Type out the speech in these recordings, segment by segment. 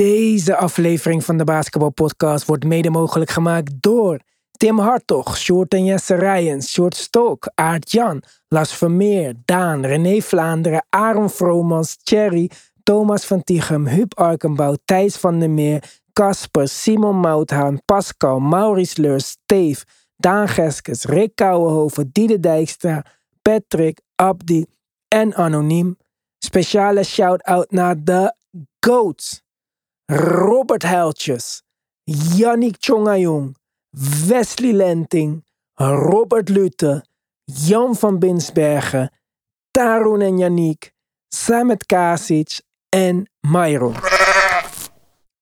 Deze aflevering van de Basketbalpodcast wordt mede mogelijk gemaakt door Tim Hartog, Short en Jesse Rijens, Short Stok, Aart Jan, Las Vermeer, Daan, René Vlaanderen, Aaron Vromans, Thierry, Thomas van Tichem, Huub Arkenbouw, Thijs van der Meer, Casper, Simon Mouthaan, Pascal, Maurice Leurs, Steve, Daan Geskes, Rick Kouwenhoven, Diede Dijkstra, Patrick, Abdi en Anoniem. Speciale shout-out naar de GOATs. Robert Heltjes, Yannick Chongayong, Wesley Lenting, Robert Lute, Jan van Binsbergen, Tarun en Yannick, Samet Kasic en Myron.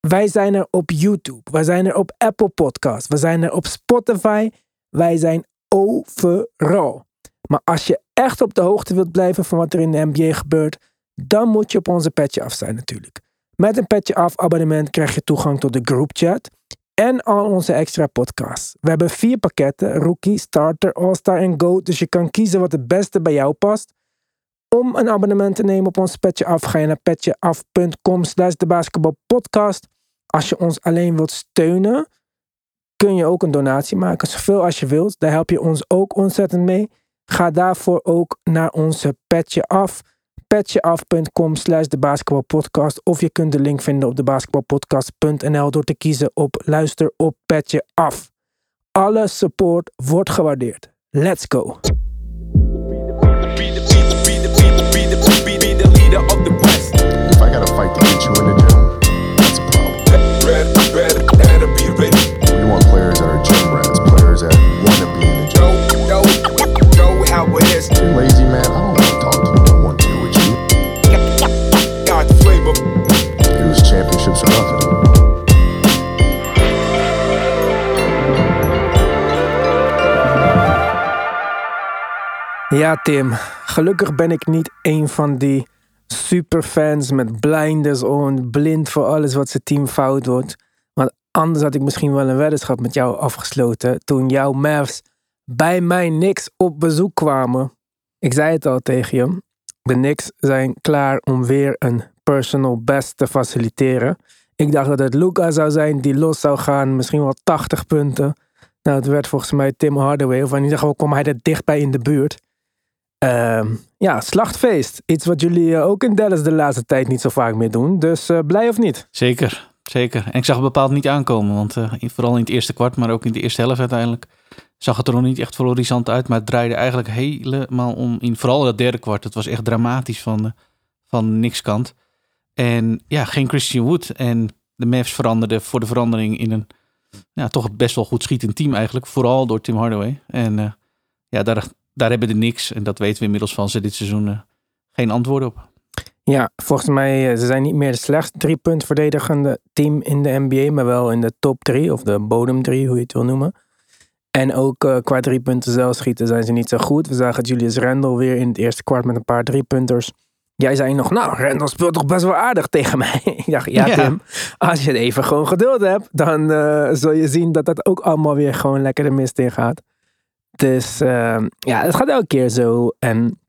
Wij zijn er op YouTube, wij zijn er op Apple Podcasts, we zijn er op Spotify, wij zijn overal. Maar als je echt op de hoogte wilt blijven van wat er in de NBA gebeurt, dan moet je op onze petje af zijn natuurlijk. Met een petje af abonnement krijg je toegang tot de groupchat en al onze extra podcasts. We hebben vier pakketten, Rookie, Starter, All-Star en Go, dus je kan kiezen wat het beste bij jou past. Om een abonnement te nemen op ons petje af, ga je naar petjeaf.com slash de basketbalpodcast. Als je ons alleen wilt steunen, kun je ook een donatie maken, zoveel als je wilt. Daar help je ons ook ontzettend mee. Ga daarvoor ook naar onze petje af petjeaf.com slash de basketbalpodcast. Of je kunt de link vinden op de basketbalpodcast.nl door te kiezen op luister op petje af. Alle support wordt gewaardeerd. Let's go. Ja, Tim. Gelukkig ben ik niet een van die superfans met blinders on, blind voor alles wat zijn team fout wordt. Want anders had ik misschien wel een weddenschap met jou afgesloten toen jouw Mavs bij mij niks op bezoek kwamen. Ik zei het al tegen je. De Knicks zijn klaar om weer een personal best te faciliteren. Ik dacht dat het Luca zou zijn die los zou gaan, misschien wel 80 punten. Nou, het werd volgens mij Tim Hardaway, of in ieder geval kwam hij er dichtbij in de buurt. Ehm, ja, slachtfeest. Iets wat jullie eh, ook in Dallas de laatste tijd niet zo vaak meer doen. Dus eh, blij of niet? Zeker, zeker. En ik zag het bepaald niet aankomen, want eh, vooral in het eerste kwart, maar ook in de eerste helft uiteindelijk, zag het er nog niet echt florisant uit. Maar het draaide eigenlijk helemaal om, in vooral dat derde kwart. Het was echt dramatisch van, van niks kant. En ja, geen Christian Wood. En de Mavs veranderden voor de verandering in een ja, toch best wel goed schietend team eigenlijk. Vooral door Tim Hardaway. En ja, daar, daar hebben de niks, en dat weten we inmiddels van ze dit seizoen, eh, geen antwoord op. Ja, volgens mij uh, ze zijn niet meer de slechtste drie punt verdedigende team in de NBA, maar wel in de top drie of de bodem drie, hoe je het wil noemen. En ook uh, qua drie punten zelf schieten zijn ze niet zo goed. We zagen Julius Randle weer in het eerste kwart met een paar drie punters. Jij zei nog, nou, Randle speelt toch best wel aardig tegen mij. Ik dacht, ja, Ja. Tim, als je even gewoon geduld hebt, dan uh, zul je zien dat dat ook allemaal weer gewoon lekker de mist in gaat. Dus uh, ja, het gaat elke keer zo. En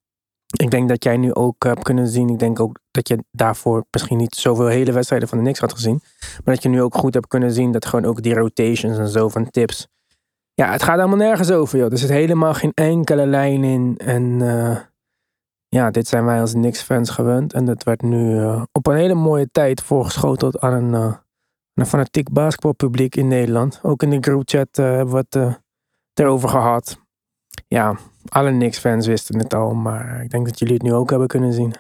ik denk dat jij nu ook hebt kunnen zien. Ik denk ook dat je daarvoor misschien niet zoveel hele wedstrijden van de niks had gezien. Maar dat je nu ook goed hebt kunnen zien dat gewoon ook die rotations en zo van tips. Ja, het gaat helemaal nergens over, joh. Er zit helemaal geen enkele lijn in. En uh, ja, dit zijn wij als Knicks-fans gewend. En dat werd nu uh, op een hele mooie tijd voorgeschoteld aan een, uh, een fanatiek basketbalpubliek in Nederland. Ook in de groupchat hebben we het erover gehad. Ja, alle Knicks-fans wisten het al, maar ik denk dat jullie het nu ook hebben kunnen zien.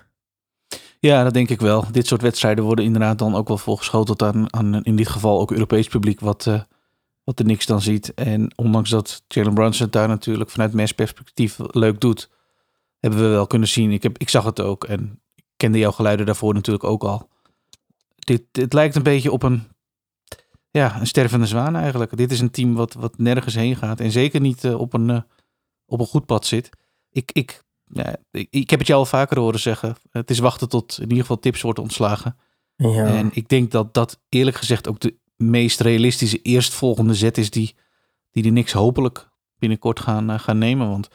Ja, dat denk ik wel. Dit soort wedstrijden worden inderdaad dan ook wel volgeschoteld aan, aan in dit geval ook Europees publiek wat, uh, wat de niks dan ziet. En ondanks dat Jalen Brunson daar natuurlijk vanuit mes perspectief leuk doet, hebben we wel kunnen zien. Ik, heb, ik zag het ook en ik kende jouw geluiden daarvoor natuurlijk ook al. Dit, dit lijkt een beetje op een, ja, een stervende zwaan eigenlijk. Dit is een team wat, wat nergens heen gaat en zeker niet uh, op, een, uh, op een goed pad zit. Ik, ik ja, ik, ik, heb het jou al vaker horen zeggen. Het is wachten tot in ieder geval tips wordt ontslagen. Ja. En ik denk dat dat eerlijk gezegd ook de meest realistische eerstvolgende zet is die, die de niks hopelijk binnenkort gaan, uh, gaan nemen. Want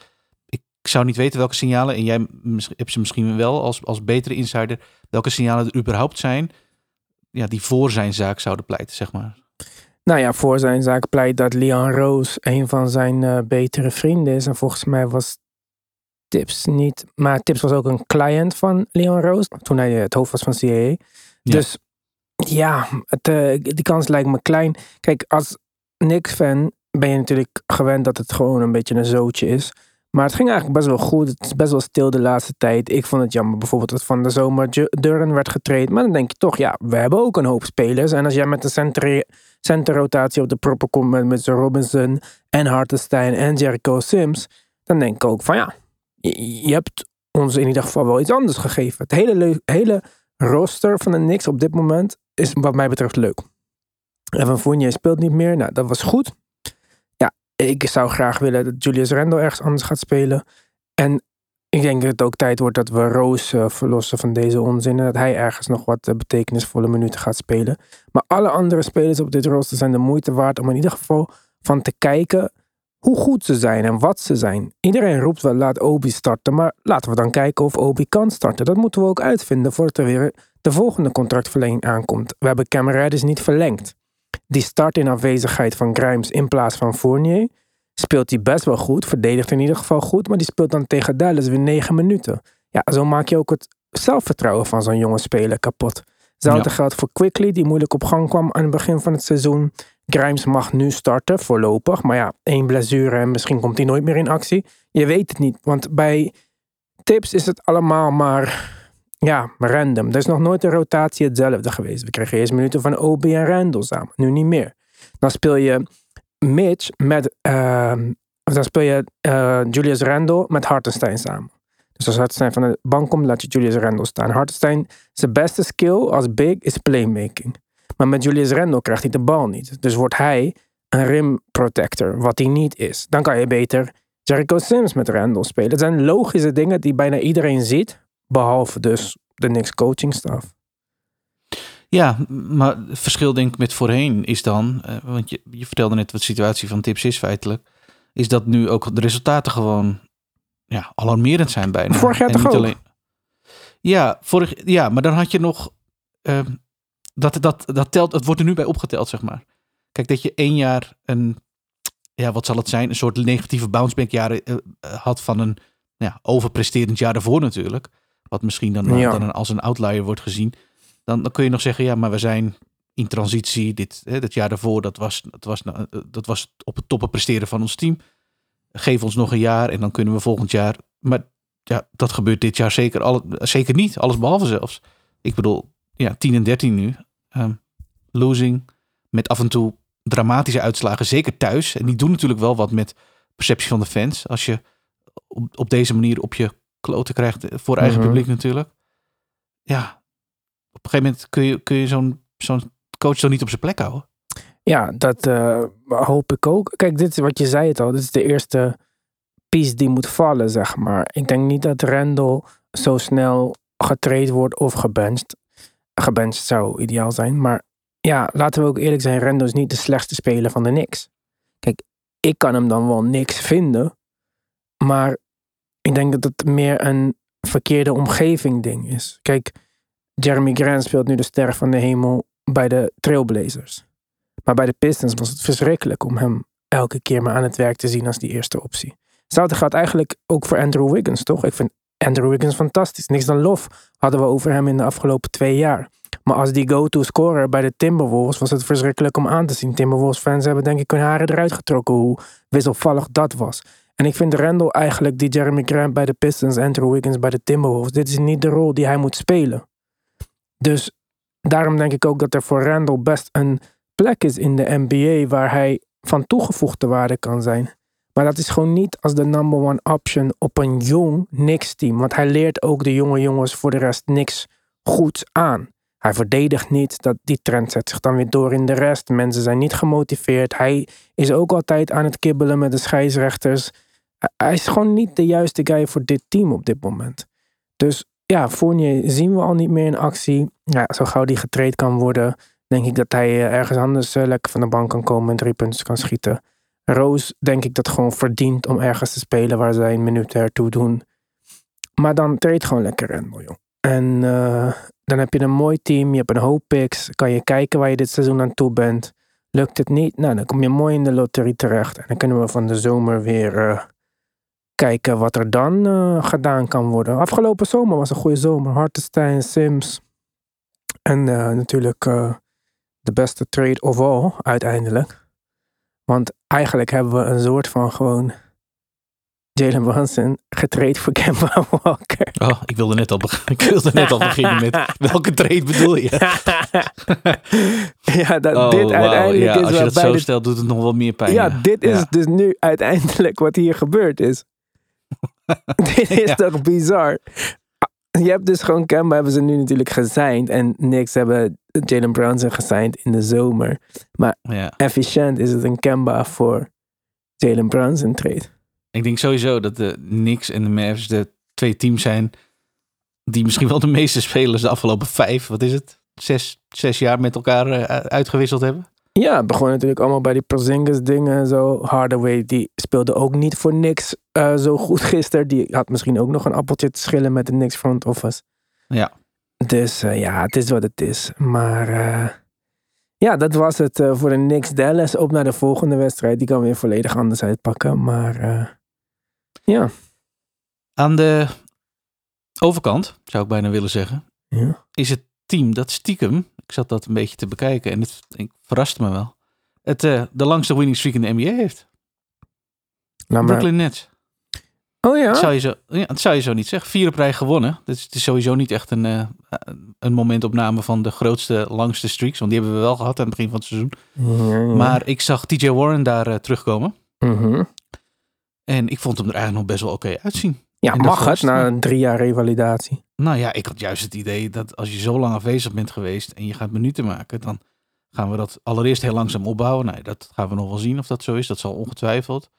ik zou niet weten welke signalen, en jij hebt ze misschien wel als, als betere insider, welke signalen er überhaupt zijn ja, die voor zijn zaak zouden pleiten, zeg maar. Nou ja, voor zijn zaak pleit dat Leon Roos een van zijn uh, betere vrienden is. En volgens mij was Tips niet. Maar Tips was ook een client van Leon Roos. Toen hij het hoofd was van CIA. Dus ja, het, uh, die kans lijkt me klein. Kijk, als Knicks-fan ben je natuurlijk gewend dat het gewoon een beetje een zootje is. Maar het ging eigenlijk best wel goed. Het is best wel stil de laatste tijd. Ik vond het jammer bijvoorbeeld dat van de zomer Duran werd getraind. Maar dan denk je toch, ja, we hebben ook een hoop spelers. En als jij met de centerrotatie op de proppen komt met, met Robinson en Hartenstein en Jericho Sims. Dan denk ik ook van ja, je, hebt ons in ieder geval wel iets anders gegeven. Het hele, hele roster van de Knicks op dit moment is wat mij betreft leuk. Evan Fournier speelt niet meer. Nou, dat was goed ik zou graag willen dat Julius Randle ergens anders gaat spelen. En ik denk dat het ook tijd wordt dat we Roos uh, verlossen van deze onzin. En dat hij ergens nog wat uh, betekenisvolle minuten gaat spelen. Maar alle andere spelers op dit rooster zijn de moeite waard om in ieder geval van te kijken hoe goed ze zijn en wat ze zijn. Iedereen roept wel laat Obi starten, maar laten we dan kijken of Obi kan starten. Dat moeten we ook uitvinden voordat er weer de volgende contractverlenging aankomt. We hebben Cameron dus niet verlengd. Die start in afwezigheid van Grimes in plaats van Fournier. Speelt hij best wel goed, verdedigt in ieder geval goed, maar die speelt dan tegen Dallas weer negen minuten. Ja, zo maak je ook het zelfvertrouwen van zo'n jonge speler kapot. Hetzelfde ja. geldt voor Quickly, die moeilijk op gang kwam aan het begin van het seizoen. Grimes mag nu starten, voorlopig. Maar ja, één blessure en misschien komt hij nooit meer in actie. Je weet het niet, want bij tips is het allemaal maar ja, random. Er is nog nooit een rotatie hetzelfde geweest. We kregen eerst minuten van OB en Randall samen, nu niet meer. Dan speel je Mitch met, uh, dan speel je uh, Julius Randle met Hartenstein samen. Dus als Hartenstein van de bank komt, laat je Julius Randle staan. Hartenstein, zijn beste skill als big is playmaking. Maar met Julius Randle krijgt hij de bal niet. Dus wordt hij een rim protector, wat hij niet is. Dan kan je beter Jericho Sims met Randle spelen. Het zijn logische dingen die bijna iedereen ziet, behalve dus de Knicks coaching staff. Ja, maar het verschil denk ik met voorheen is dan, uh, want je, je vertelde net wat de situatie van Tips is feitelijk, is dat nu ook de resultaten gewoon ja, alarmerend zijn bijna. Vorig jaar toch ook? Alleen, ja, vorig, ja, maar dan had je nog, uh, dat, dat, dat telt, het wordt er nu bij opgeteld, zeg maar. Kijk, dat je één jaar een, ja, wat zal het zijn, een soort negatieve bounceback jaren uh, had van een ja, overpresterend jaar daarvoor natuurlijk. Wat misschien dan, ja. dan als een outlier wordt gezien. Dan, dan kun je nog zeggen, ja, maar we zijn in transitie. Dit, hè, het jaar daarvoor, dat was, dat, was, nou, eh, dat was op het toppen presteren van ons team. Geef ons nog een jaar en dan kunnen we volgend jaar. Maar ja, dat gebeurt dit jaar zeker, alle, zeker niet. Alles behalve zelfs. Ik bedoel, ja, 10 en 13 nu. Um, losing. Met af en toe dramatische uitslagen. Zeker thuis. En die doen natuurlijk wel wat met perceptie van de fans. Als je op, op deze manier op je kloten krijgt voor eigen mhm. publiek natuurlijk. Ja, op een gegeven moment kun je, kun je zo'n zo'n coach zo niet op zijn plek houden. Ja, dat uh, hoop ik ook. Kijk, dit is wat je zei het al. Dit is de eerste piece die moet vallen, zeg maar. Ik denk niet dat Randall zo snel getraind wordt of gebenched. Gebenched zou ideaal zijn. Maar ja, laten we ook eerlijk zijn. Randall is niet de slechtste speler van de Knicks. Kijk, ik kan hem dan wel niks vinden. Maar ik denk dat het meer een verkeerde omgeving ding is. Kijk, Jeremy Grant speelt nu de ster van de hemel bij de Trailblazers. Maar bij de Pistons was het verschrikkelijk om hem elke keer maar aan het werk te zien als die eerste optie. Hetzelfde gaat eigenlijk ook voor Andrew Wiggins, toch? Ik vind Andrew Wiggins fantastisch. Niks dan lof hadden we over hem in de afgelopen twee jaar. Maar als die go-to scorer bij de Timberwolves was het verschrikkelijk om aan te zien. Timberwolves fans hebben denk ik hun haren eruit getrokken hoe wisselvallig dat was. En ik vind Randall eigenlijk die Jeremy Grant bij de Pistons, Andrew Wiggins bij de Timberwolves. Dit is niet de rol die hij moet spelen. Dus daarom denk ik ook dat er voor Randall best een plek is in de NBA waar hij van toegevoegde waarde kan zijn. Maar dat is gewoon niet als de number one option op een jong niks team. Want hij leert ook de jonge jongens voor de rest niks goeds aan. Hij verdedigt niet, dat, die trend zet zich dan weer door in de rest. Mensen zijn niet gemotiveerd. Hij is ook altijd aan het kibbelen met de scheidsrechters. Hij is gewoon niet de juiste guy voor dit team op dit moment. Dus ja, Fournier zien we al niet meer in actie. Ja, zo gauw die getraind kan worden, denk ik dat hij eh, ergens anders eh, lekker van de bank kan komen en drie punten kan schieten. Roos denk ik dat gewoon verdient om ergens te spelen waar zij een minuut ertoe doen. Maar dan treed gewoon lekker Randall, joh. En eh, dan heb je een mooi team, je hebt een hoop picks. Kan je kijken waar je dit seizoen aan toe bent. Lukt het niet? Nou, dan kom je mooi in de loterie terecht. En dan kunnen we van de zomer weer kijken wat er dan eh, gedaan kan worden. Afgelopen zomer was een goede zomer. Hartenstein, Sims. En eh, natuurlijk eh, de beste trade of all, uiteindelijk. Want eigenlijk hebben we een soort van gewoon Jalen Brunson getrade voor Kemba Walker. Oh, ik wilde net al, ik wilde net al beginnen met welke trade bedoel je? ja, dat, Oh, dit uiteindelijk Ja, is als je dat zo stelt, doet het nog wel meer pijn. Ja, dit is Ja. dus nu uiteindelijk wat hier gebeurd is. dit is Ja. toch bizar? Je hebt dus gewoon Kemba hebben ze nu natuurlijk gesigned. En niks hebben Jalen Brunson gesigned in de zomer. Ja. Efficiënt is het een Kemba voor Jalen Brunson trade. Ik denk sowieso dat de Knicks en de Mavs de twee teams zijn die misschien wel de meeste spelers de afgelopen vijf, wat is het, zes, zes jaar met elkaar eh, uitgewisseld hebben. Ja, het begon natuurlijk allemaal bij die Porzingis dingen en zo. Hardaway, die speelde ook niet voor niks eh, zo goed gisteren. Die had misschien ook nog een appeltje te schillen met de Knicks front office. Ja. Dus eh, ja, het is wat het is. Maar eh, ja, dat was het voor de Knicks Dallas. Op naar de volgende wedstrijd. Die kan weer volledig anders uitpakken. Maar ja. Aan de overkant, zou ik bijna willen zeggen, ja. is het team dat stiekem, ik zat dat een beetje te bekijken en het, ik verraste me wel, het eh, de langste winning streak in de NBA heeft. Laat maar. Brooklyn Nets. Oh ja? Dat zou, je zo, ja, dat zou je zo niet zeggen. Vier op rij gewonnen. Dus het is sowieso niet echt een, eh, een momentopname van de grootste, langste streaks. Want die hebben we wel gehad aan het begin van het seizoen. Ja, ja. Maar ik zag TJ Warren daar eh, terugkomen. Mhm. En ik vond hem er eigenlijk nog best wel oké uitzien. Ja, En mag het na een drie jaar revalidatie? Nou ja, ik had juist het idee dat als je zo lang afwezig bent geweest en je gaat minuten maken, dan gaan we dat allereerst heel langzaam opbouwen. Nou, dat gaan we nog wel zien of dat zo is. Dat zal ongetwijfeld.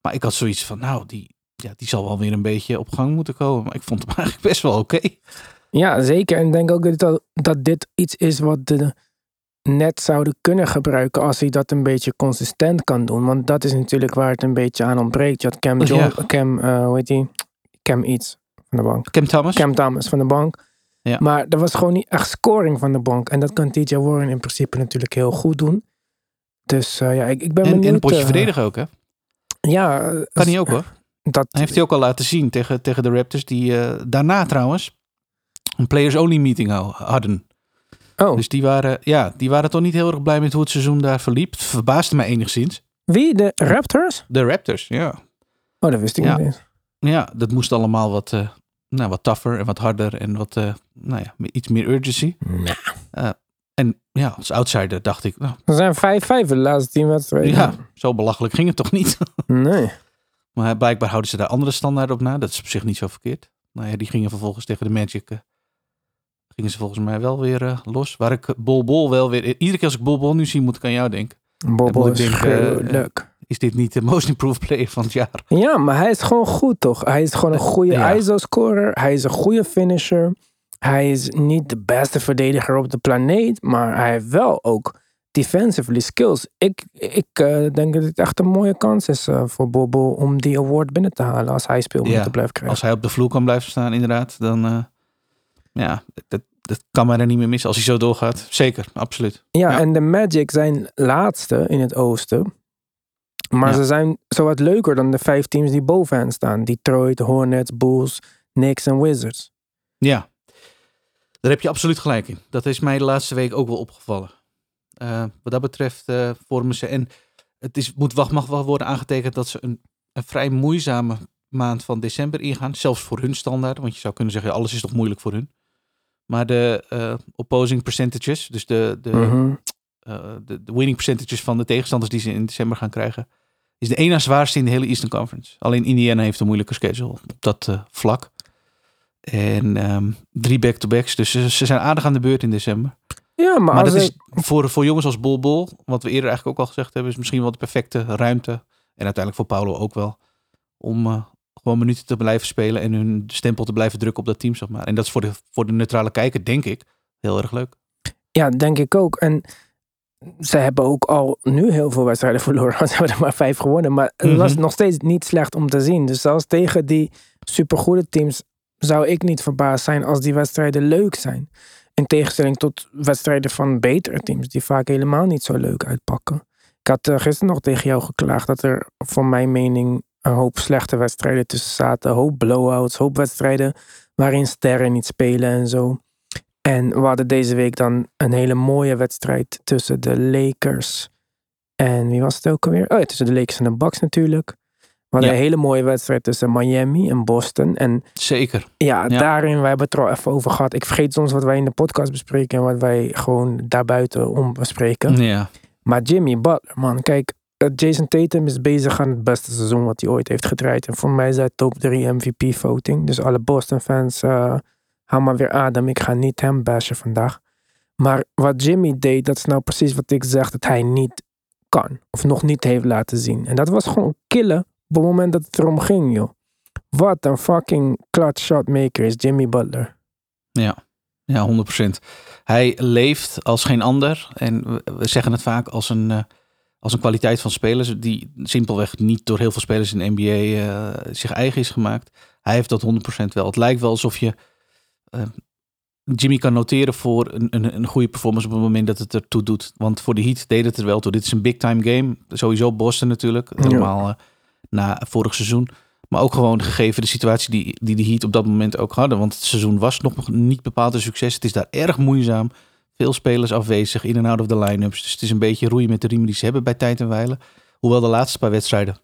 Maar ik had zoiets van, nou, die, ja, die zal wel weer een beetje op gang moeten komen. Maar ik vond hem eigenlijk best wel oké. Ja, zeker. En ik denk ook dat, dat dit iets is wat de net zouden kunnen gebruiken als hij dat een beetje consistent kan doen. Want dat is natuurlijk waar het een beetje aan ontbreekt. Je had Cam, John, Ja. Cam eh, hoe heet die? Cam iets van de bank. Cam Thomas. Cam Thomas van de bank. Ja. Maar er was gewoon niet echt scoring van de bank. En dat kan TJ Warren in principe natuurlijk heel goed doen. Dus eh, ja, ik, ik ben en, benieuwd. en een potje eh, verdedigen ook, hè? Ja, Kan hij ook, hoor. Dat, heeft hij ook al laten zien tegen, tegen de Raptors. Die eh, daarna trouwens een players-only meeting hadden. oh, Dus die waren, ja, die waren toch niet heel erg blij met hoe het seizoen daar verliep. Het verbaasde mij enigszins. wie? De Raptors? De Raptors, ja. Oh, dat wist ik Ja. niet eens. Ja, dat moest allemaal wat, eh, nou, wat tougher en wat harder en wat, eh, nou ja, iets meer urgency. Nou, En ja, als outsider dacht ik, nou, er zijn 5-5 de laatste tien wedstrijden. ja, zo belachelijk ging het toch niet. Nee. maar blijkbaar houden ze daar andere standaarden op na. Dat is op zich niet zo verkeerd. Nou ja, die gingen vervolgens tegen de Magic, eh, gingen ze volgens mij wel weer eh, los. Waar ik Bol Bol wel weer, iedere keer als ik Bol Bol nu zie, moet ik aan jou denken. Bobo moet is eh, gruwelijk. Is dit niet de most improved player van het jaar? Ja, maar hij is gewoon goed, toch? Hij is gewoon een goede Ja. ISO-scorer. Hij is een goede finisher. Hij is niet de beste verdediger op de planeet, maar hij heeft wel ook defensively skills. Ik, ik eh, denk dat het echt een mooie kans is eh, voor Bobo om die award binnen te halen als hij speelminuten Ja, blijft krijgen. Als hij op de vloer kan blijven staan, inderdaad, dan eh, ja, dat, dat kan mij er niet meer missen als hij zo doorgaat. Zeker, absoluut. Ja, Ja. en de Magic zijn laatste in het oosten. Maar Ja. ze zijn zowat leuker dan de vijf teams die boven hen staan. Detroit, Hornets, Bulls, Knicks en Wizards. Ja, daar heb je absoluut gelijk in. Dat is mij de laatste week ook wel opgevallen. Eh, wat dat betreft eh vormen ze. En het is, moet, wacht, mag wel worden aangetekend dat ze een, een vrij moeizame maand van december ingaan. Zelfs voor hun standaard. Want je zou kunnen zeggen, alles is toch moeilijk voor hun. Maar de eh, opposing percentages, dus de, de, Mhm. de, de winning percentages van de tegenstanders die ze in december gaan krijgen, is de ene zwaarste in de hele Eastern Conference. Alleen Indiana heeft een moeilijke schedule op dat eh, vlak. En ehm, drie back-to-backs, dus ze, ze zijn aardig aan de beurt in december. Ja, maar, dat ik- is voor, voor jongens als Bol Bol, wat we eerder eigenlijk ook al gezegd hebben, is misschien wel de perfecte ruimte. En uiteindelijk voor Paulo ook wel. Om eh, gewoon minuten te blijven spelen en hun stempel te blijven drukken op dat team, zeg maar. En dat is voor de, voor de neutrale kijker, denk ik, heel erg leuk. Ja, denk ik ook. En ze hebben ook al nu heel veel wedstrijden verloren. Want ze hebben er maar vijf gewonnen. Maar het Mhm. was nog steeds niet slecht om te zien. Dus zelfs tegen die supergoede teams zou ik niet verbaasd zijn als die wedstrijden leuk zijn. In tegenstelling tot wedstrijden van betere teams, die vaak helemaal niet zo leuk uitpakken. Ik had uh, gisteren nog tegen jou geklaagd dat er, voor mijn mening, een hoop slechte wedstrijden tussen zaten. Een hoop blowouts, hoop wedstrijden waarin sterren niet spelen en zo. En we hadden deze week dan een hele mooie wedstrijd tussen de Lakers en wie was het ook alweer? Oh ja, tussen de Lakers en de Bucks natuurlijk. We hadden Ja. een hele mooie wedstrijd tussen Miami en Boston. En Zeker. ja, Ja. daarin, wij hebben het er al even over gehad. Ik vergeet soms wat wij in de podcast bespreken en wat wij gewoon daarbuiten om bespreken. Ja. Maar Jimmy Butler, man, kijk, eh, Jason Tatum is bezig aan het beste seizoen wat hij ooit heeft gedraaid. En voor mij is hij top 3 MVP voting. Dus alle Boston fans, eh hou maar weer adem. Ik ga niet hem bashen vandaag. Maar wat Jimmy deed, dat is nou precies wat ik zeg dat hij niet kan. Of nog niet heeft laten zien. En dat was gewoon killen op het moment dat het erom ging, joh. Wat een fucking clutch shot maker is Jimmy Butler. Ja, ja 100%. Hij leeft als geen ander. En we- zeggen het vaak als een, eh, als een kwaliteit van spelers die simpelweg niet door heel veel spelers in de NBA eh, zich eigen is gemaakt. Hij heeft dat 100% wel. Het lijkt wel alsof je Jimmy kan noteren voor een, een, een goede performance op het moment dat het ertoe doet. Want voor de Heat deed het er wel toe. Dit is een big time game. Sowieso Boston natuurlijk. Helemaal eh, na vorig seizoen. Maar ook gewoon gegeven de situatie die, die de Heat op dat moment ook hadden. Want het seizoen was nog niet bepaald een succes. Het is daar erg moeizaam. Veel spelers afwezig, in en out of de line-ups. Dus het is een beetje roeien met de riemen die ze hebben bij tijd en wijle. Hoewel de laatste paar wedstrijden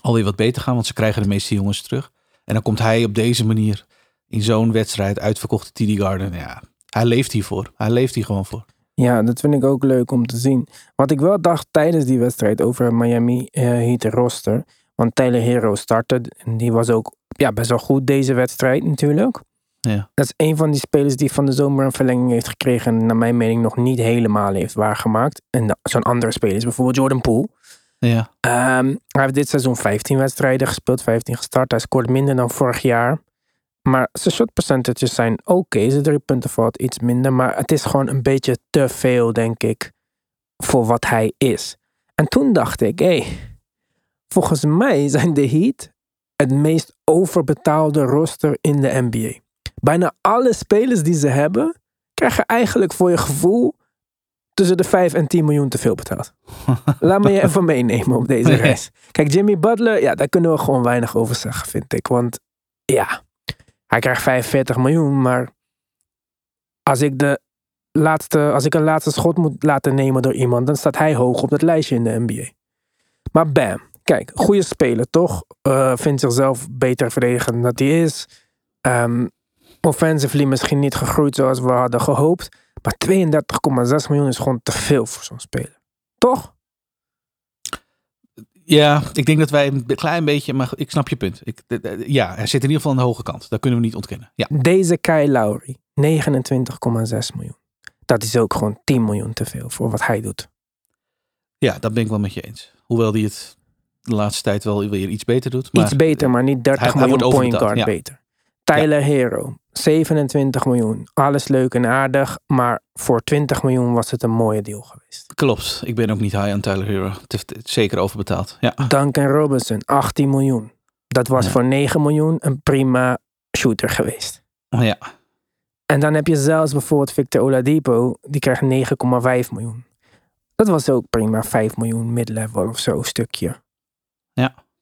alweer wat beter gaan. Want ze krijgen de meeste jongens terug. En dan komt hij op deze manier in zo'n wedstrijd uitverkochte TD Garden. Ja, hij leeft hiervoor. Hij leeft hier gewoon voor. Ja, dat vind ik ook leuk om te zien. Wat ik wel dacht tijdens die wedstrijd over Miami eh, Heat roster. Want Tyler Hero startte en die was ook ja, best wel goed deze wedstrijd natuurlijk. Ja. Dat is een van die spelers die van de zomer een verlenging heeft gekregen. En naar mijn mening nog niet helemaal heeft waargemaakt. En zo'n andere speler is bijvoorbeeld Jordan Poole. Ja, Ehm, hij heeft dit seizoen 15 wedstrijden gespeeld, 15 gestart. Hij scoort minder dan vorig jaar. Maar zijn shot percentages zijn oké. Zijn drie punten valt iets minder. Maar het is gewoon een beetje te veel, denk ik, voor wat hij is. En toen dacht ik, hé, volgens mij zijn de Heat het meest overbetaalde roster in de NBA. Bijna alle spelers die ze hebben, krijgen eigenlijk voor je gevoel tussen de 5 en 10 miljoen te veel betaald. Laat me je even meenemen op deze reis. Kijk, Jimmy Butler, ja, daar kunnen we gewoon weinig over zeggen, vind ik. Want ja, hij krijgt 45 miljoen, maar als ik, de laatste, als ik een laatste schot moet laten nemen door iemand, dan staat hij hoog op dat lijstje in de NBA. Maar bam, kijk, goede speler toch? Eh, vindt zichzelf beter verdedigen dan dat hij is. Ehm offensively misschien niet gegroeid zoals we hadden gehoopt. Maar 32,6 miljoen is gewoon te veel voor zo'n speler. Toch? Ja, ik denk dat wij een klein beetje, maar ik snap je punt. Ik, ja, hij zit in ieder geval aan de hoge kant. Dat kunnen we niet ontkennen. Ja, Deze Kyle Lowry, 29,6 miljoen. Dat is ook gewoon 10 miljoen te veel voor wat hij doet. ja dat ben ik wel met je eens. Hoewel hij het de laatste tijd wel weer iets beter doet. Maar Iets beter, maar niet 30 hij- hij miljoen wordt point guard ja. beter. Tyler Hero, 27 miljoen. Alles leuk en aardig, maar voor 20 miljoen was het een mooie deal geweest. Klopt. Ik ben ook niet high aan Tyler Hero. Het heeft het is zeker overbetaald. Ja, Duncan Robinson, 18 miljoen. Dat was Ja. voor 9 miljoen een prima shooter geweest. ja. En dan heb je zelfs bijvoorbeeld Victor Oladipo, die krijgt 9,5 miljoen. Dat was ook prima 5 miljoen mid-level of zo stukje.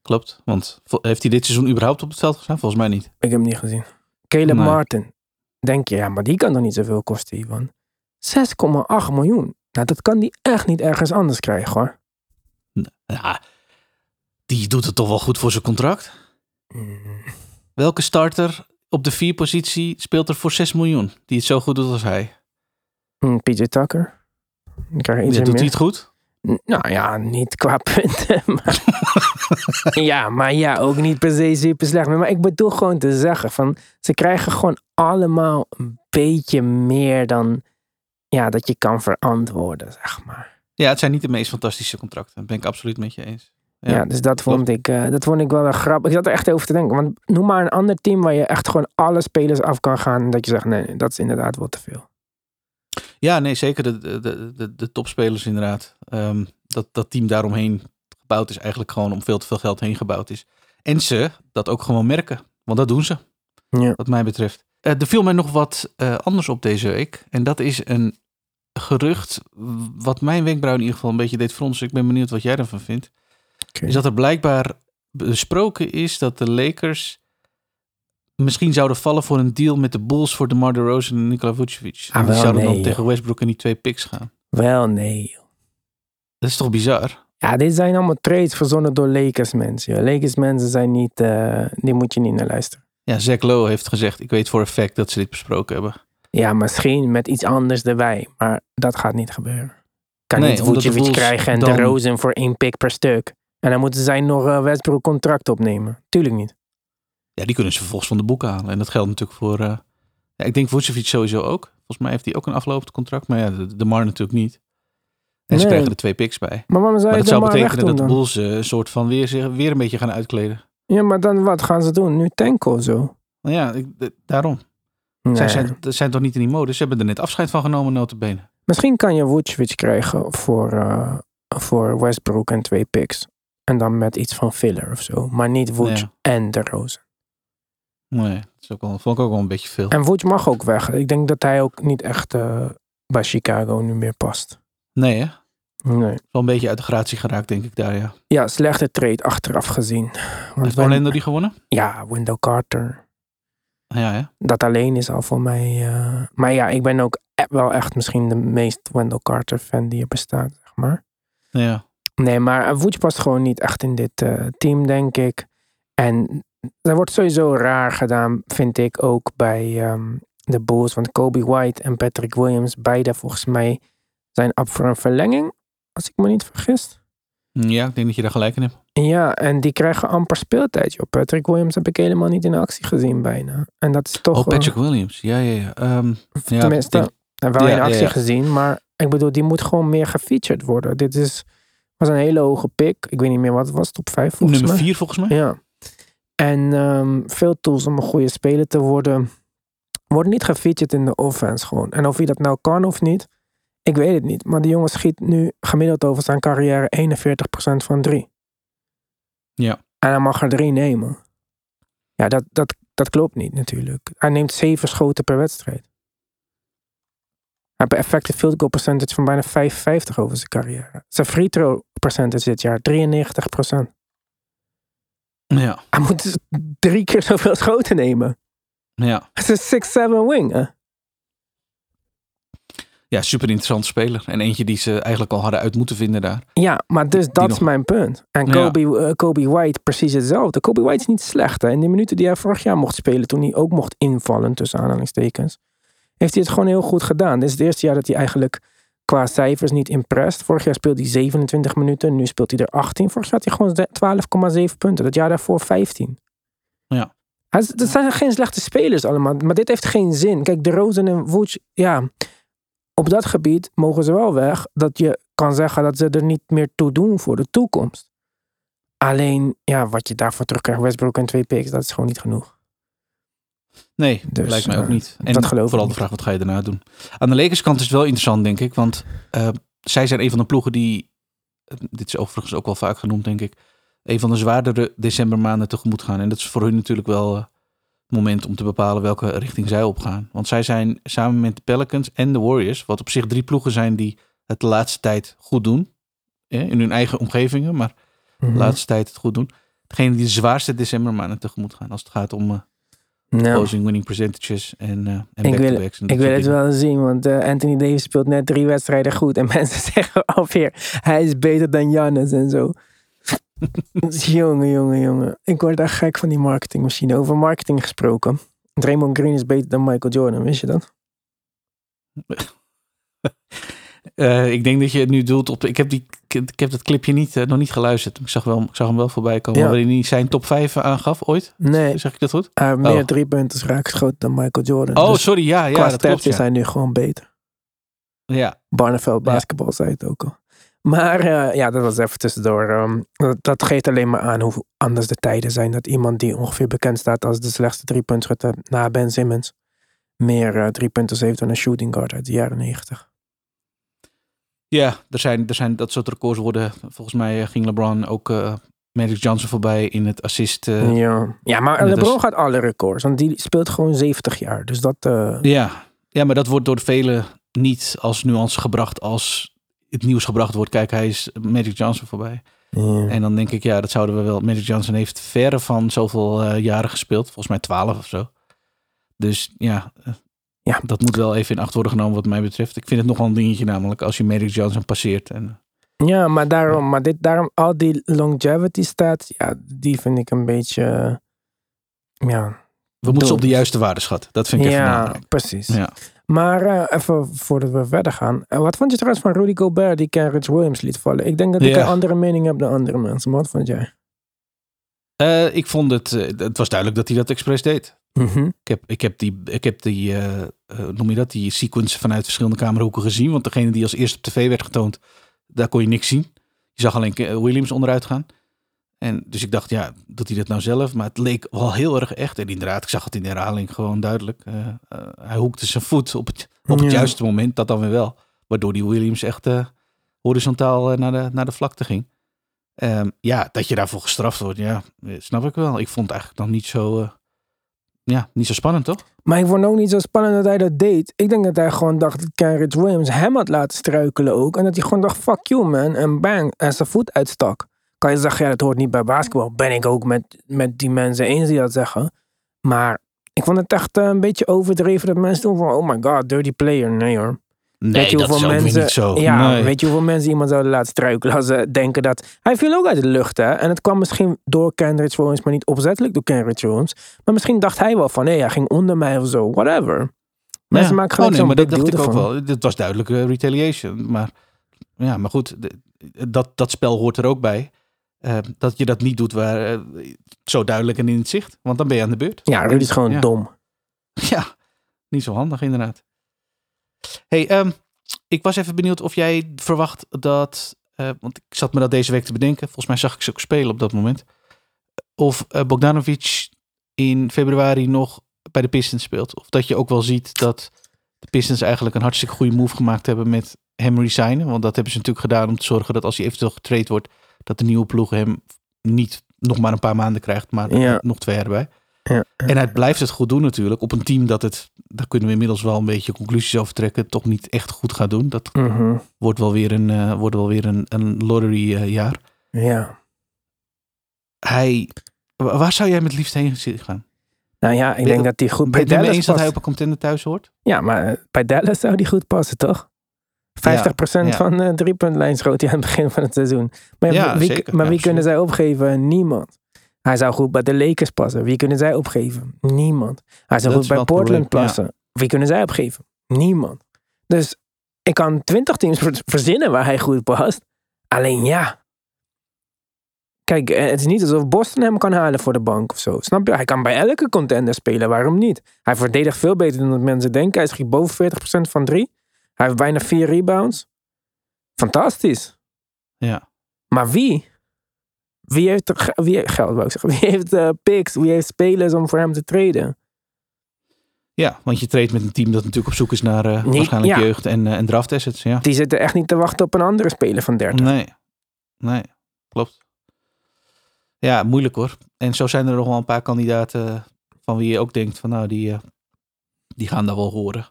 klopt. Want heeft hij dit seizoen überhaupt op het veld gestaan? Volgens mij niet. Ik heb hem niet gezien. Caleb Nee. Martin. Denk je, ja, maar die kan toch niet zoveel kosten, Ivan? 6,8 miljoen. Nou, dat kan die echt niet ergens anders krijgen, hoor. Ja, die doet het toch wel goed voor zijn contract. Mm, Welke starter op de vier positie speelt er voor 6 miljoen? Die het zo goed doet als hij. mm, PJ Tucker. Iets Ja, doet meer. hij het goed? Nou ja, niet qua punten. Maar ja, maar ja, ook niet per se super slecht. Maar ik bedoel gewoon te zeggen van ze krijgen gewoon allemaal een beetje meer dan ja, dat je kan verantwoorden, zeg maar. Ja, het zijn niet de meest fantastische contracten. Dat ben ik absoluut met je eens. Ja, Ja, dus dat vond, ik, eh, dat vond ik wel een grap. Ik zat er echt over te denken. Want noem maar een ander team waar je echt gewoon alle spelers af kan gaan. En dat je zegt, nee, nee, dat is inderdaad wel te veel. Ja, nee, zeker de, de, de, de, topspelers inderdaad. Ehm, dat, dat team daaromheen gebouwd is eigenlijk gewoon om veel te veel geld heen gebouwd is. En ze dat ook gewoon merken. Want dat doen ze. Ja. Wat mij betreft. Eh, er viel mij nog wat eh, anders op deze week. En dat is een gerucht wat mijn wenkbrauw in ieder geval een beetje deed fronsen. Ik ben benieuwd wat jij ervan vindt. Is dat er blijkbaar besproken is dat de Lakers misschien zouden vallen voor een deal met de Bulls voor DeMar DeRozan en Nikola Vucevic. Ah, En die wel, zouden nee, dan tegen. Westbrook en die twee picks gaan. Wel, nee. joh. Dat is toch bizar? Ja, dit zijn allemaal trades verzonnen door Lakers mensen. Lakers mensen zijn niet, eh, die moet je niet naar luisteren. Ja, Zach Lowe heeft gezegd, ik weet voor een fact dat ze dit besproken hebben. Ja, misschien met iets anders erbij, maar dat gaat niet gebeuren. Kan Nee, niet de Vucevic krijgen en dan- de Rosen voor één pick per stuk. En dan moeten zij nog eh, Westbrook contract opnemen. Tuurlijk niet. Ja, die kunnen ze vervolgens van de boeken halen. En dat geldt natuurlijk voor... eh, ja, ik denk Vucevic sowieso ook. Volgens mij heeft hij ook een aflopend contract. Maar ja, de, de Mar natuurlijk niet. En ze krijgen er twee picks bij. Maar waarom zou Maar dat zou betekenen dat de? Bulls eh, een soort van weer, zich weer een beetje gaan uitkleden. Ja, maar dan wat gaan ze doen? Nu tanken of zo? Nou ja, ik, daarom. Nee. Zij zijn, ze zijn toch niet in die mode? Ze hebben er net afscheid van genomen, notabene. Misschien kan je Vucevic krijgen voor, eh, voor Westbrook en twee picks. En dan met iets van filler of zo. Maar niet Vuce Ja. en de Rosen. Nee, dat is ook wel, vond ik ook wel een beetje veel. En Vuce mag ook weg. Ik denk dat hij ook niet echt eh, bij Chicago nu meer past. Nee, hè? Nee. Wel een beetje uit de gratie geraakt, denk ik daar, ja. Ja, slechte trade achteraf gezien. Want Heeft Orlando die gewonnen? Ja, Wendell Carter. Ja, ja. Dat alleen is al voor mij. eh, maar ja, ik ben ook e- wel echt misschien de meest Wendell Carter fan die er bestaat, zeg maar. Ja, Nee, maar Vuce past gewoon niet echt in dit eh, team, denk ik. En er wordt sowieso raar gedaan, vind ik ook bij ehm, de Bulls. Want Kobe White en Patrick Williams, beide volgens mij, zijn up voor een verlenging. Als ik me niet vergis. ja, ik denk dat je daar gelijk in hebt. Ja, en die krijgen amper speeltijd. Joh. Patrick Williams heb ik helemaal niet in actie gezien bijna. En dat is toch... Oh, Patrick Williams. Ja, ja, ja. Ja, tenminste, ik denk- wel ja, in actie ja, ja. gezien. Maar ik bedoel, die moet gewoon meer gefeatured worden. Dit is, was een hele hoge pick. Ik weet niet meer wat het was. Top 5 volgens nummer mij. vier volgens mij. Ja. En ehm, veel tools om een goede speler te worden. Worden niet gefeatured in de offense gewoon. En of hij dat nou kan of niet, ik weet het niet. Maar die jongen schiet nu gemiddeld over zijn carrière 41% van drie. Ja. En hij mag er drie nemen. Ja, dat, dat, dat klopt niet natuurlijk. Hij neemt zeven schoten per wedstrijd. Hij heeft een effective field goal percentage van bijna 55 over zijn carrière. Zijn free throw percentage dit jaar 93%. Ja, Hij moet dus drie keer zoveel schoten nemen. ja. Het is een 6-7 wing. ja, super interessant speler. En eentje die ze eigenlijk al hadden uit moeten vinden daar. Ja, maar dus dat is mijn punt. En Ja. Kobe, eh, Kobe White precies hetzelfde. Kobe White is niet slecht. Hè? In de minuten die hij vorig jaar mocht spelen, toen hij ook mocht invallen, tussen aanhalingstekens, heeft hij het gewoon heel goed gedaan. Dit is het eerste jaar dat hij eigenlijk qua cijfers niet impressed. Vorig jaar speelde hij 27 minuten, nu speelt hij er 18. Vorig jaar had hij gewoon 12,7 punten. Dat jaar daarvoor 15. Ja. Dat zijn geen slechte spelers allemaal, maar dit heeft geen zin. Kijk, de Rosen en Vuce, ja, op dat gebied mogen ze wel weg. Dat je kan zeggen dat ze er niet meer toe doen voor de toekomst. Alleen, ja, wat je daarvoor terugkrijgt, Westbrook en twee picks, dat is gewoon niet genoeg. Nee, Dus, lijkt mij ook eh, niet. En dat geloof ik vooral de vraag, wat ga je daarna doen? Aan de Lakers kant is het wel interessant, denk ik. Want eh, zij zijn een van de ploegen die... eh, Dit is overigens ook wel vaak genoemd, denk ik. Een van de zwaardere decembermaanden tegemoet gaan. En dat is voor hun natuurlijk wel het moment om te bepalen welke richting zij opgaan. Want zij zijn samen met de Pelicans en de Warriors... wat op zich drie ploegen zijn die het de laatste tijd goed doen. in hun eigen omgevingen, maar Mhm. de laatste tijd het goed doen. Degene die de zwaarste decembermaanden tegemoet gaan. Als het gaat om Nou, closing winning percentages en, en Ik wil- ik wil het dingen. wel zien, want eh, Anthony Davis speelt net drie wedstrijden goed. En mensen zeggen alweer, hij is beter dan Jannes en zo. jongen, jongen, jongen. Ik word daar gek van die marketingmachine. Over marketing gesproken. Draymond Green is beter dan Michael Jordan, wist je dat? Eh, ik denk dat je het nu doelt op. Ik heb, die, ik heb dat clipje niet, eh, nog niet geluisterd. Ik zag, wel, ik zag hem wel voorbij komen. Ja. Waarin hij zijn top 5 aangaf ooit. Nee, Zeg ik dat goed? heeft meer Oh. drie punten raak dan Michael Jordan. Oh, Dus sorry. Ja, ja qua dat klopt. Ja. hij nu gewoon beter. ja. Barneveld basketbal zei het ook al. Maar ja, dat was even tussendoor. Ehm, dat, dat geeft alleen maar aan hoe anders de tijden zijn. Dat iemand die ongeveer bekend staat als de slechtste driepuntschutter na Ben Simmons... meer drie punten heeft dan een shooting guard uit de jaren negentig. Ja, er zijn, er zijn dat soort records worden. Volgens mij eh, ging LeBron ook eh, Magic Johnson voorbij in het assist. eh, ja. ja. ja, maar LeBron gaat alle records. Want die speelt gewoon 70 jaar. Dus dat... eh, ja. maar dat wordt door velen niet als nuance gebracht als het nieuws gebracht wordt. Kijk, hij is Magic Johnson voorbij. ja. En dan denk ik, ja, dat zouden we wel. Magic Johnson heeft verre van zoveel jaren gespeeld. Volgens mij 12 of zo. Dus ja, Ja. dat moet wel even in acht worden genomen wat mij betreft. Ik vind het nog wel een dingetje namelijk als je Magic Johnson passeert. En, Ja, maar daarom, maar dit, daarom al die longevity stats, ja, die vind ik een beetje, eh, ja. we moeten ze op de juiste waarde schatten. Dat vind ik even Ja, belangrijk. precies. Ja. Maar eh, even voordat we verder gaan. eh, wat vond je trouwens van Rudy Gobert die Kenrich Williams liet vallen? Ik denk dat ik Ja. een andere mening heb dan andere mensen. Maar wat vond jij? Eh, ik vond het, eh, het was duidelijk dat hij dat expres deed. Mhm. Ik heb, ik heb die, ik heb die eh, eh, noem je dat, die sequence vanuit verschillende camerahoeken gezien. Want degene die als eerste op tv werd getoond, daar kon je niks zien. Je zag alleen eh, Williams onderuit gaan. En dus ik dacht, ja, doet hij dat nou zelf? Maar het leek wel heel erg echt. En inderdaad, ik zag het in de herhaling gewoon duidelijk. Hij hoekte zijn voet op het, op het Ja. juiste moment, dat dan weer wel. Waardoor die Williams echt horizontaal naar, de, naar de vlakte ging. Ehm, ja, dat je daarvoor gestraft wordt, ja, snap ik wel. Ik vond het eigenlijk dan niet zo, ja, niet zo spannend, toch? Maar ik vond ook niet zo spannend dat hij dat deed. Ik denk dat hij gewoon dacht dat Kenrich Williams hem had laten struikelen ook. En dat hij gewoon dacht, fuck you man. En bang, en zijn voet uitstak. Kan je zeggen, ja, dat hoort niet bij basketbal. Ben ik ook met, met die mensen eens die dat zeggen. Maar ik vond het echt eh, een beetje overdreven dat mensen doen van, oh my god, dirty player. Nee hoor. Nee, weet je dat is hoeveel weer mensen, niet zo. Ja, Nee. weet je hoeveel mensen iemand zouden laten struikelen als ze denken dat... Hij viel ook uit de lucht, hè. En het kwam misschien door Kenrich Williams, maar niet opzettelijk door Kenrich Williams. Maar misschien dacht hij wel van, hé, hij ging onder mij of zo. Whatever. Mensen Ja. maken oh, gelijk nee, maar dat dacht ik ook wel. Dit was duidelijk retaliation. Maar ja, maar goed, dat, dat spel hoort er ook bij. Eh, dat je dat niet doet waar, eh, zo duidelijk en in het zicht. Want dan ben je aan de beurt. Ja, Rudy is gewoon Ja. dom. Ja, niet zo handig inderdaad. Hey, ehm, ik was even benieuwd of jij verwacht dat... eh, want ik zat me dat deze week te bedenken. Volgens mij zag ik ze ook spelen op dat moment. Of eh, Bogdanovic in februari nog bij de Pistons speelt. Of dat je ook wel ziet dat de Pistons eigenlijk een hartstikke goede move gemaakt hebben met hem resignen. Want dat hebben ze natuurlijk gedaan om te zorgen dat als hij eventueel getraind wordt... dat de nieuwe ploeg hem niet nog maar een paar maanden krijgt, maar Ja. nog twee erbij. Ja. En hij blijft het goed doen natuurlijk. Op een team dat het, daar kunnen we inmiddels wel een beetje conclusies over trekken, toch niet echt goed gaat doen. Dat Mhm. wordt wel weer een, eh, wordt wel weer een, een lottery eh, jaar. Ja. Hij, wa- waar zou jij met liefst heen gaan? Nou ja, ik Ben- denk dat hij goed bij Dallas eens dat hij past. op een contender thuis hoort? Ja, maar eh, bij Dallas zou hij goed passen, toch? 50% ja. van de driepuntlijn schoot hij aan het begin van het seizoen. Maar, Ja, wie, zeker. maar wie kunnen zij opgeven? Niemand. Hij zou goed bij de Lakers passen. Wie kunnen zij opgeven? Niemand. Hij zou Dat goed bij Portland passen. Wie kunnen zij opgeven? Niemand. Dus ik kan 20 teams ver- verzinnen waar hij goed past. Alleen ja. Kijk, het is niet alsof Boston hem kan halen voor de bank of zo. Snap je? Hij kan bij elke contender spelen. Waarom niet? Hij verdedigt veel beter dan dat mensen denken. Hij schiet boven 40% van drie. Hij heeft bijna vier rebounds. Fantastisch. Ja. Maar wie? Wie heeft er wie, geld, wou ik zeggen. Wie heeft eh, picks? Wie heeft spelers om voor hem te treden? ja, want je treedt met een team dat natuurlijk op zoek is naar eh, Niet- waarschijnlijk ja. jeugd en, eh, en draft assets. Ja. Die zitten echt niet te wachten op een andere speler van 30. Nee, nee, klopt. Ja, moeilijk hoor. En zo zijn er nog wel een paar kandidaten van wie je ook denkt van nou, die, die gaan daar wel horen.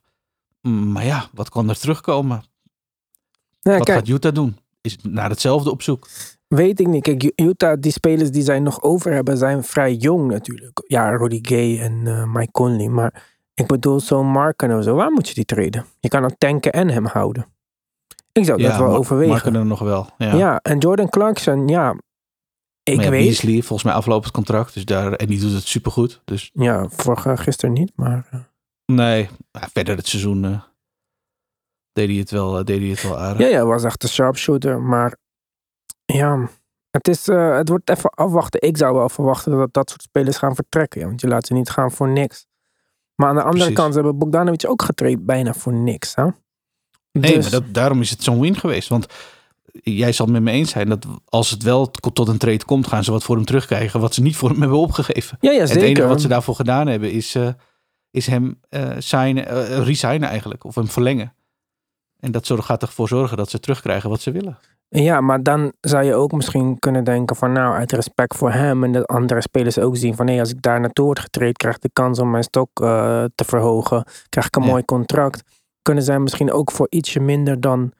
Mm, Maar ja, wat kan er terugkomen? Nou, wat kijk, gaat Utah doen? Is het naar hetzelfde op zoek? Weet ik niet. Kijk, Utah, die spelers die zij nog over hebben, zijn vrij jong natuurlijk. Ja, Rudy Gay en eh, Mike Conley. Maar ik bedoel, zo'n Marken of zo, waar moet je die treden? Je kan hem tanken en hem houden. Ik zou dat wel overwegen. Marken er nog wel. Ja. Ja. en Jordan Clarkson, ja. Ik ja, weet. Beasley, volgens mij aflopend contract. Dus daar, en die doet het supergoed. Dus Ja, vorige gisteren niet, maar. eh, nee, verder het seizoen eh, deed, hij het wel, deed hij het wel aardig. Ja, ja, was echt een sharpshooter. Maar ja, het, is, eh, het wordt even afwachten. Ik zou wel verwachten dat dat soort spelers gaan vertrekken. Ja, want je laat ze niet gaan voor niks. Maar aan de andere Precies. kant hebben Bogdanovic ook getraind bijna voor niks. Hè? Nee, Dus- maar dat, daarom is het zo'n win geweest. Want jij zal het met me eens zijn dat als het wel tot een trade komt, gaan ze wat voor hem terugkrijgen. Wat ze niet voor hem hebben opgegeven. ja, ja, Het zeker. enige wat ze daarvoor gedaan hebben is, eh, is hem eh signen, eh, resignen eigenlijk. Of hem verlengen. En dat gaat ervoor zorgen dat ze terugkrijgen wat ze willen. Ja, maar dan zou je ook misschien kunnen denken van nou, uit respect voor hem en de andere spelers ook zien van nee, als ik daar naartoe word getraind, krijg ik de kans om mijn stok uh, te verhogen, krijg ik een Ja. mooi contract. Kunnen zij misschien ook voor ietsje minder dan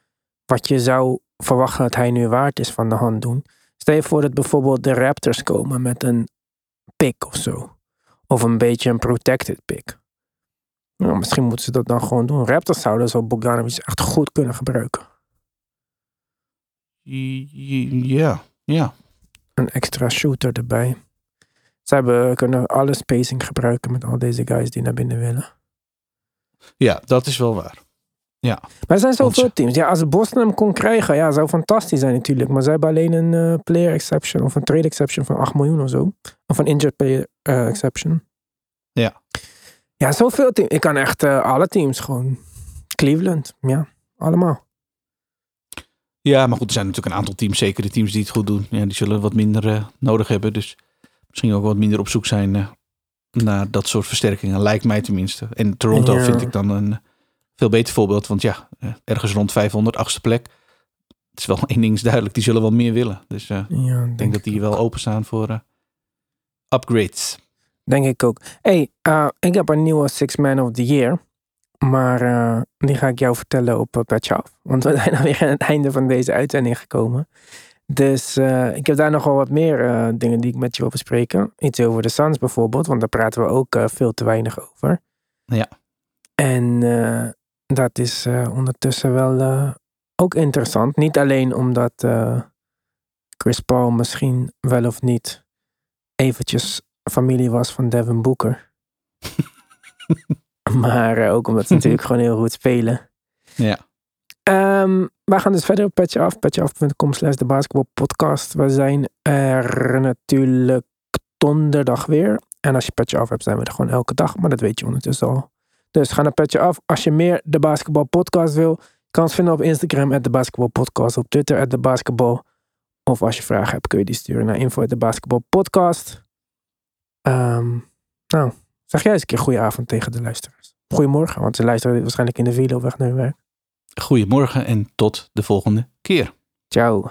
wat je zou verwachten dat hij nu waard is van de hand doen. Stel je voor dat bijvoorbeeld de Raptors komen met een pick of zo. Of een beetje een protected pick. Nou, misschien moeten ze dat dan gewoon doen. Raptors zouden zo Bogdanovic echt goed kunnen gebruiken. Ja, ja. een extra shooter erbij. Ze hebben, kunnen alle spacing gebruiken met al deze guys die naar binnen willen. Ja, dat is wel waar. Maar er zijn zoveel teams. Ja, als Boston hem kon krijgen, ja, zou fantastisch zijn natuurlijk. Maar ze hebben alleen een eh, player exception of een trade exception van 8 miljoen of zo. Of een injured player eh, exception. Ja. Ja, zoveel teams. Ik kan echt eh, alle teams gewoon. Cleveland, ja, allemaal. Ja, maar goed, er zijn natuurlijk een aantal teams, zeker de teams die het goed doen. Ja, die zullen wat minder eh, nodig hebben. Dus misschien ook wat minder op zoek zijn eh, naar dat soort versterkingen. Lijkt mij tenminste. En Toronto Ja. vind ik dan een veel beter voorbeeld. Want ja, eh, ergens rond 500, achtste plek. Het is wel één ding is duidelijk, die zullen wel meer willen. Dus Ja, ik denk dat die wel openstaan voor upgrades. Denk ik ook. hey, ik heb een nieuwe Six Man of the Year. Maar eh, die ga ik jou vertellen op uh. Want we zijn alweer aan het einde van deze uitzending gekomen. Dus eh, ik heb daar nog wel wat meer dingen die ik met je wil bespreken. Iets over de Suns bijvoorbeeld, want daar praten we ook veel te weinig over. Ja. En dat is ondertussen wel ook interessant. Niet alleen omdat Chris Paul misschien wel of niet eventjes familie was van Devin Booker. maar eh, ook omdat ze natuurlijk gewoon heel goed spelen. Ja. Ehm, wij gaan dus verder op Patch Af. Patchaf.com slash de basketbalpodcast. We zijn er natuurlijk donderdag weer. En als je Patch Af hebt, zijn we er gewoon elke dag. Maar dat weet je ondertussen al. Dus ga naar Patch Af. Als je meer de basketbalpodcast wil, kan ons vinden op Instagram, at de basketbalpodcast. Op Twitter, at de basketbal. Of als je vragen hebt, kun je die sturen naar info at de basketbalpodcast. Ehm, nou, zeg jij eens een keer goede avond tegen de luisteraars. Goedemorgen, want ze luisteren dit waarschijnlijk in de file op weg naar hun werk. Goedemorgen en tot de volgende keer. Ciao.